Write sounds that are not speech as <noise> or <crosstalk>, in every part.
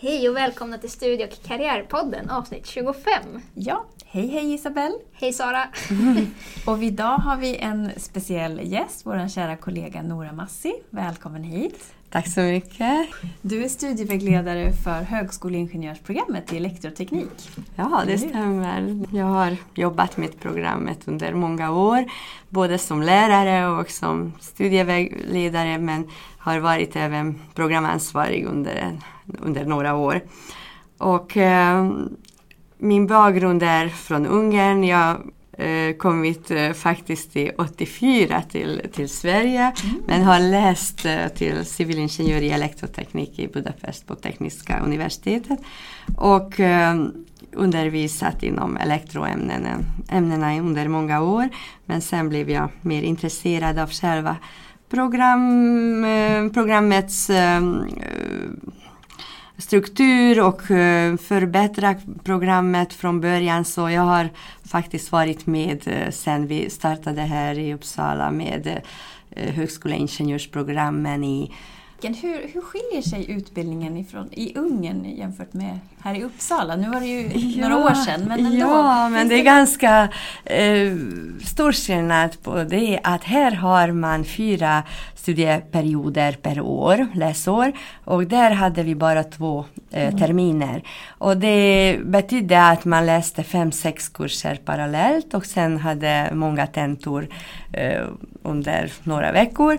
Hej och välkomna till Studie och karriärpodden avsnitt 25. Ja, hej hej Isabelle! Hej Sara! <laughs> <laughs> och idag har vi en speciell gäst, vår kära kollega Nora Massi. Välkommen hit! Tack så mycket. Du är studievägledare för högskoleingenjörsprogrammet i elektroteknik. Ja, det stämmer. Jag har jobbat med programmet under många år, både som lärare och som studievägledare, men har varit även programansvarig under, under några år. Och eh, min bakgrund är från Ungern. Jag eh, kommit eh, faktiskt i 84 till, till Sverige mm. men har läst eh, till civilingenjör i elektroteknik i Budapest på Tekniska universitetet och eh, undervisat inom elektroämnena ämnena under många år men sen blev jag mer intresserad av själva program, eh, programmets eh, struktur och eh, förbättra programmet från början. Så jag har faktiskt varit med eh, sen vi startade här i Uppsala med eh, högskoleingenjörsprogrammen i hur, hur skiljer sig utbildningen ifrån, i Ungern jämfört med här i Uppsala? Nu var det ju ja, några år sedan men ändå. Ja, men det är ganska eh, stor skillnad på det att här har man fyra studieperioder per år, läsår. Och där hade vi bara två eh, mm. terminer. Och det betydde att man läste fem, sex kurser parallellt och sen hade många tentor eh, under några veckor.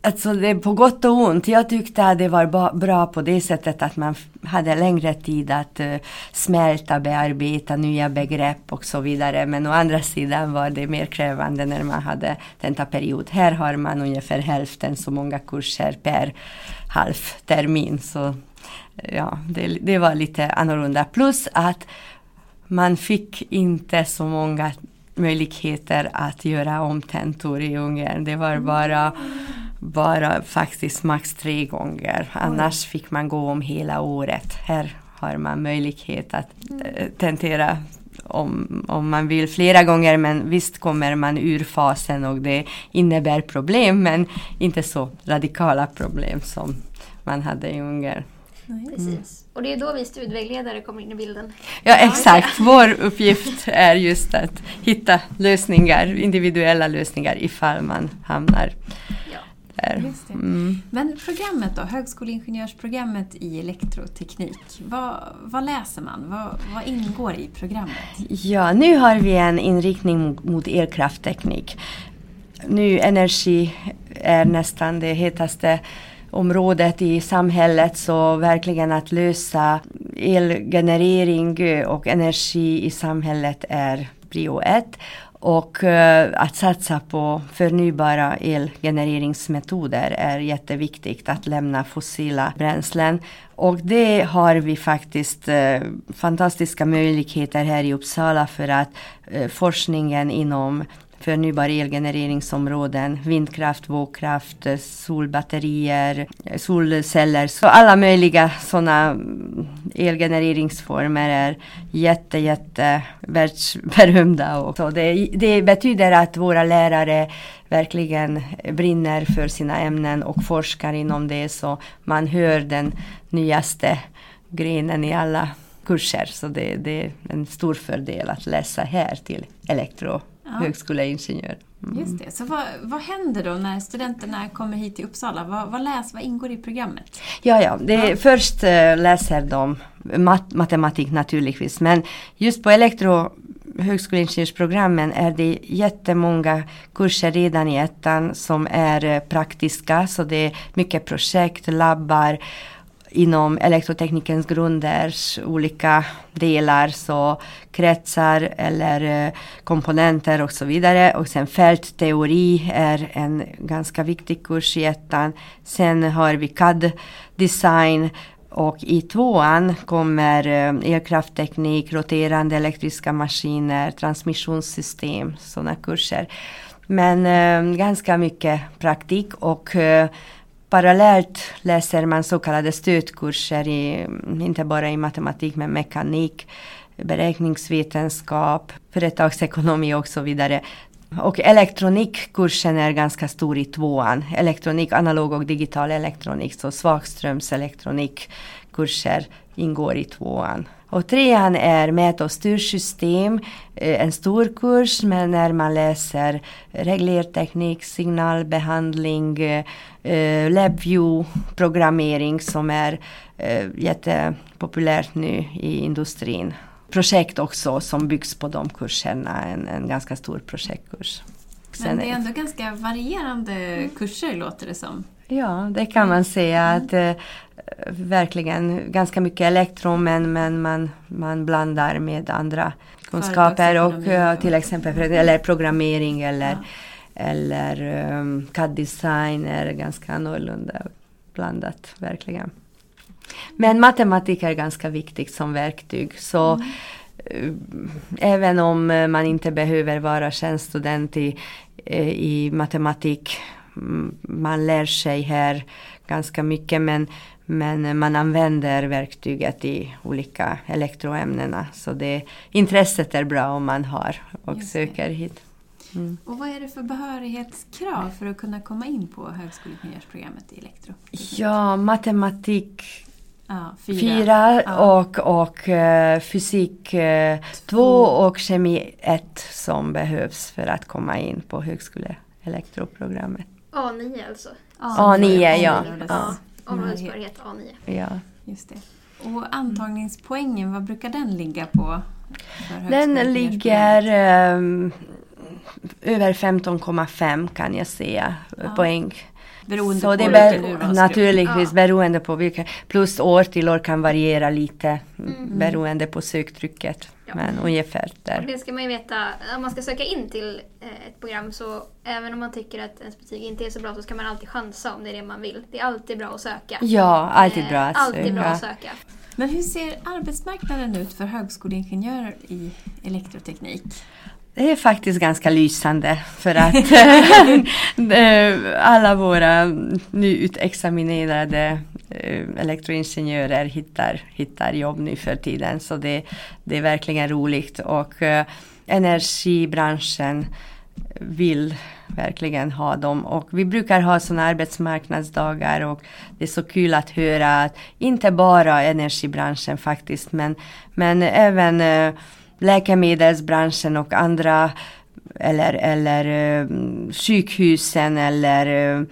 Alltså det är på gott och ont. Jag tyckte att det var bra på det sättet att man hade längre tid att uh, smälta, bearbeta nya begrepp och så vidare. Men å andra sidan var det mer krävande när man hade tentaperiod. Här har man ungefär hälften så många kurser per halv termin. Så eh, ja, det, det var lite annorlunda. Plus att man fick inte så många möjligheter att göra om tentor i Ungern. Det var bara bara faktiskt max tre gånger. Annars fick man gå om hela året. Här har man möjlighet att äh, tentera om, om man vill flera gånger men visst kommer man ur fasen och det innebär problem men inte så radikala problem som man hade i Ungern. Mm. Och det är då vi studievägledare kommer in i bilden. Ja exakt, vår uppgift är just att hitta lösningar, individuella lösningar ifall man hamnar Mm. Men programmet då, högskoleingenjörsprogrammet i elektroteknik. Vad, vad läser man? Vad, vad, ingår i programmet? Ja, nu har vi en inriktning mot elkraftteknik. Nu energi är nästan det hetaste området i samhället så verkligen att lösa elgenerering och energi i samhället är prio ett. Och uh, att satsa på förnybara elgenereringsmetoder är jätteviktigt. Att lämna fossila bränslen. Och det har vi faktiskt uh, fantastiska möjligheter här i Uppsala för att uh, forskningen inom förnybar elgenereringsområden, vindkraft, vågkraft, eh, solbatterier, eh, solceller. Så alla möjliga sådana mm, elgenereringsformer är jätte, jätte världsberömda. <laughs> Och så det, det betyder att våra lärare verkligen brinner för sina ämnen och forskar inom det så man hör den nyaste grenen i alla kurser. Så det, det är en stor fördel att läsa här till elektro ja. högskoleingenjör. Mm. Just det. Så vad, vad händer då när studenterna kommer hit till Uppsala? Vad, vad, läs, vad ingår i programmet? Ja, ja. Det, ja. Först uh, läser de mat, matematik naturligtvis. Men just på elektro högskoleingenjörsprogrammen är det jättemånga kurser redan i ettan som är uh, praktiska. Så det är mycket projekt, labbar inom elektroteknikens grunders olika delar, så kretsar eller eh, komponenter och så vidare. Och sen fältteori är en ganska viktig kurs i ettan. Sen har vi CAD-design och i tvåan kommer eh, elkraftteknik, roterande elektriska maskiner, transmissionssystem, sådana kurser. Men eh, ganska mycket praktik och eh, Parallellt läser man så kallade stödkurser, i, inte bara i matematik men mekanik, beräkningsvetenskap, företagsekonomi och så vidare. Och elektronikkursen är ganska stor i tvåan. Elektronik, analog och digital elektronik, så svagströmselektronik elektronikkurser ingår i tvåan. Och trean är mät och styrsystem, eh, en stor kurs men när man läser reglerteknik, signalbehandling, eh, LabVIEW, programmering som är eh, jättepopulärt nu i industrin. Projekt också som byggs på de kurserna, en, en ganska stor projektkurs. Men det är ändå ganska varierande kurser låter det som. Ja, det kan man säga att eh, verkligen ganska mycket elektro men, men man, man blandar med andra kunskaper och uh, till exempel eller programmering eller, ja. eller um, CAD-design är ganska annorlunda blandat verkligen. Men matematik är ganska viktigt som verktyg. Så mm. uh, även om man inte behöver vara tjänststudent i, uh, i matematik man lär sig här ganska mycket men, men man använder verktyget i olika elektroämnena. Så det, intresset är bra om man har och söker hit. Mm. Och vad är det för behörighetskrav för att kunna komma in på högskoleingenjörsprogrammet i elektro? Ja, matematik ja, fyra, fyra ja. och, och uh, fysik uh, två och kemi ett som behövs för att komma in på högskoleelektroprogrammet. A9 alltså? A9, A9 ja. ja. Områdesbehörighet A9. Ja. Just det. Och antagningspoängen, vad brukar den ligga på? Den ligger um, över 15,5 kan jag säga ja. poäng. Beroende så på det ber Naturligtvis ja. beroende på vilken. Plus år till år kan variera lite mm. beroende på söktrycket. Ja. Men ungefär där. Och det ska man ju veta, om man ska söka in till eh, ett program så även om man tycker att ens betyg inte är så bra så ska man alltid chansa om det är det man vill. Det är alltid bra att söka. Ja, alltid bra att söka. Alltid bra att söka. Men hur ser arbetsmarknaden ut för högskoleingenjörer i elektroteknik? Det är faktiskt ganska lysande för att <laughs> <laughs> alla våra nyutexaminerade eh, elektroingenjörer hittar, hittar jobb nu för tiden. Så det, det är verkligen roligt och uh, energibranschen vill verkligen ha dem. Och vi brukar ha sådana arbetsmarknadsdagar och det är så kul att höra att inte bara energibranschen faktiskt men, men även läkemedelsbranschen och andra eller, eller uh, sjukhusen eller uh,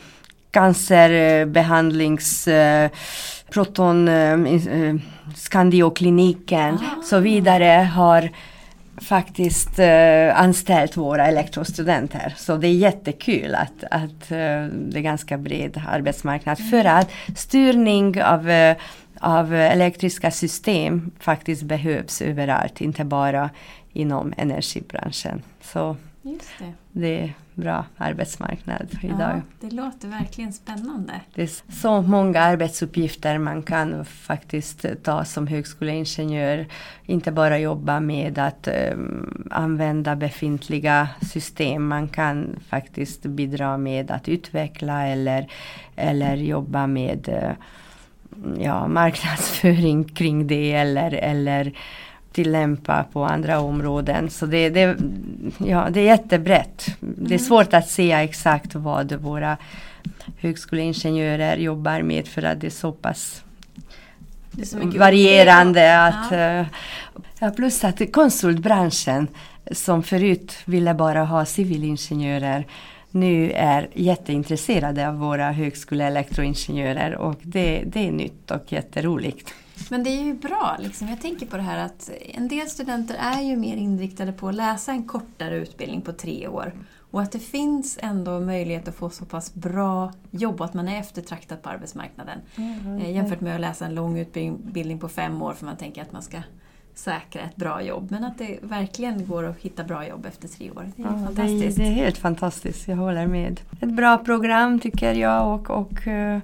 cancerbehandlings uh, proton Skandiokliniken ah. så vidare har faktiskt uh, anställt våra elektrostudenter. Så det är jättekul att, att uh, det är ganska bred arbetsmarknad för att styrning av uh, av elektriska system faktiskt behövs överallt, inte bara inom energibranschen. Så det. det. är bra arbetsmarknad idag. Ja, det låter verkligen spännande. Det är så många arbetsuppgifter man kan faktiskt ta som högskoleingenjör. Inte bara jobba med att um, använda befintliga system. Man kan faktiskt bidra med att utveckla eller, eller jobba med uh, ja, marknadsföring <laughs> kring det eller, eller tillämpa på andra områden. Så det, det, ja, det är jättebrett. Det är mm. svårt att säga exakt vad våra högskoleingenjörer jobbar med för att det är så pass så varierande. Att, uh, ja, plus att konsultbranschen som förut ville bara ha civilingenjörer nu är jätteintresserade av våra högskoleelektroingenjörer och det, det är nytt och jätteroligt. Men det är ju bra, liksom. jag tänker på det här att en del studenter är ju mer inriktade på att läsa en kortare utbildning på tre år. Och att det finns ändå möjlighet att få så pass bra jobb att man är eftertraktad på arbetsmarknaden. Mm, jämfört med att läsa en lång utbildning på fem år för man tänker att man ska säkra ett bra jobb. Men att det verkligen går att hitta bra jobb efter tre år. Det är ja, fantastiskt. Det är, det är, helt fantastiskt, jag håller med. Ett bra program tycker jag och, och eh,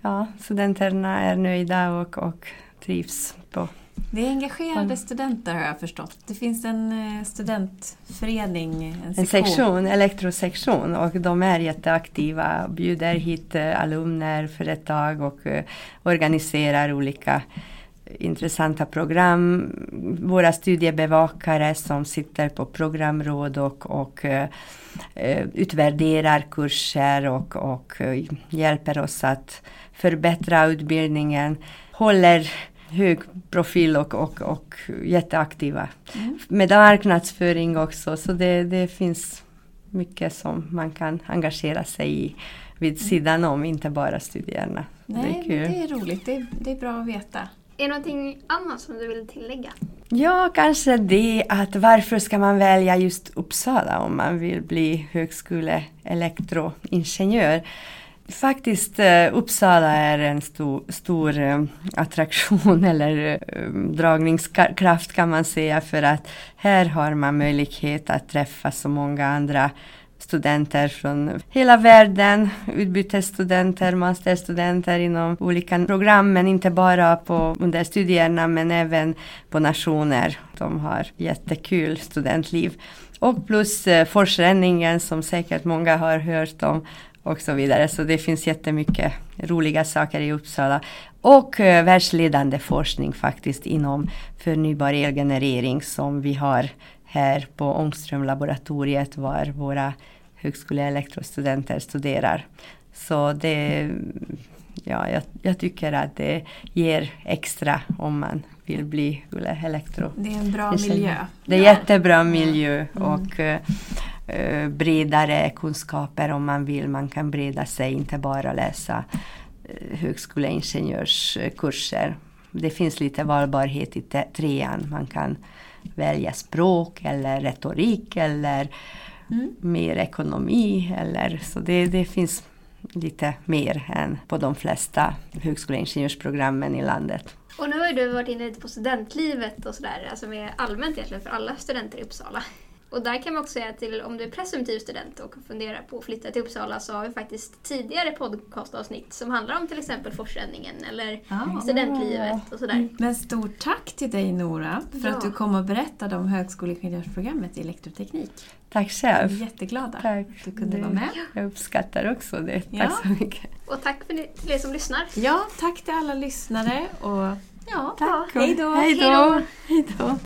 ja, studenterna är nöjda och, och trivs på det är engagerade studenter har jag förstått. Det finns en eh, studentförening, en sektion. En sektion, elektrosektion och de är jätteaktiva. Bjuder hit eh, alumner, företag och organiserar olika intressanta program. Våra studiebevakare som sitter på programråd och, och uh, utvärderar kurser och, och uh, hjälper oss att förbättra utbildningen. Håller hög profil och, och, och jätteaktiva. Mm. Med marknadsföring också, så det, det finns mycket som man kan engagera sig i vid sidan om, inte bara studierna. Nej, det är, det är roligt. Det är, det är bra att veta. Är det någonting annat som du vill tillägga? Ja, kanske det att varför ska man välja just Uppsala om man vill bli högskoleelektroingenjör? Faktiskt eh, Uppsala är en stor, stor attraktion <laughs> eller eh, dragningskraft kan man säga för att här har man möjlighet att träffa så många andra studenter från hela världen, utbytesstudenter, masterstudenter inom olika program, men inte bara på, under studierna men även på nationer. De har jättekul studentliv. Och plus eh, Forsränningen som säkert många har hört om och så vidare. Så det finns jättemycket roliga saker i Uppsala. Och eh, världsledande forskning faktiskt inom förnybar elgenerering som vi har här på Ångströmlaboratoriet var våra högskoleelektrostudenter studerar. Så det, ja, jag, jag, tycker att det ger extra om man vill bli elektro. Det är en bra miljö. Det är jättebra miljö mm. och uh, bredare kunskaper om man vill. Man kan breda sig, inte bara läsa uh, högskoleingenjörskurser. Det finns lite valbarhet i trean. Man kan välja språk eller retorik eller mm. mer ekonomi. Eller, så det, det finns lite mer än på de flesta högskoleingenjörsprogrammen i landet. Och nu har du varit inne lite på studentlivet och sådär, alltså mer allmänt egentligen för alla studenter i Uppsala. Och där kan man också säga till om du är presumtiv student och funderar på att flytta till Uppsala så har vi faktiskt tidigare podcastavsnitt som handlar om till exempel forsränningen eller ah, studentlivet och sådär. Men stort tack till dig Nora för ja. att du kom och berättade om högskoleingenjörsprogrammet i elektroteknik. Tack själv. Vi är jätteglada tack. att du kunde vara med. Jag uppskattar också det. Tack ja. så mycket. Och tack för till er som lyssnar. Ja, tack till alla lyssnare och ja, tack. Hej då. Hej då.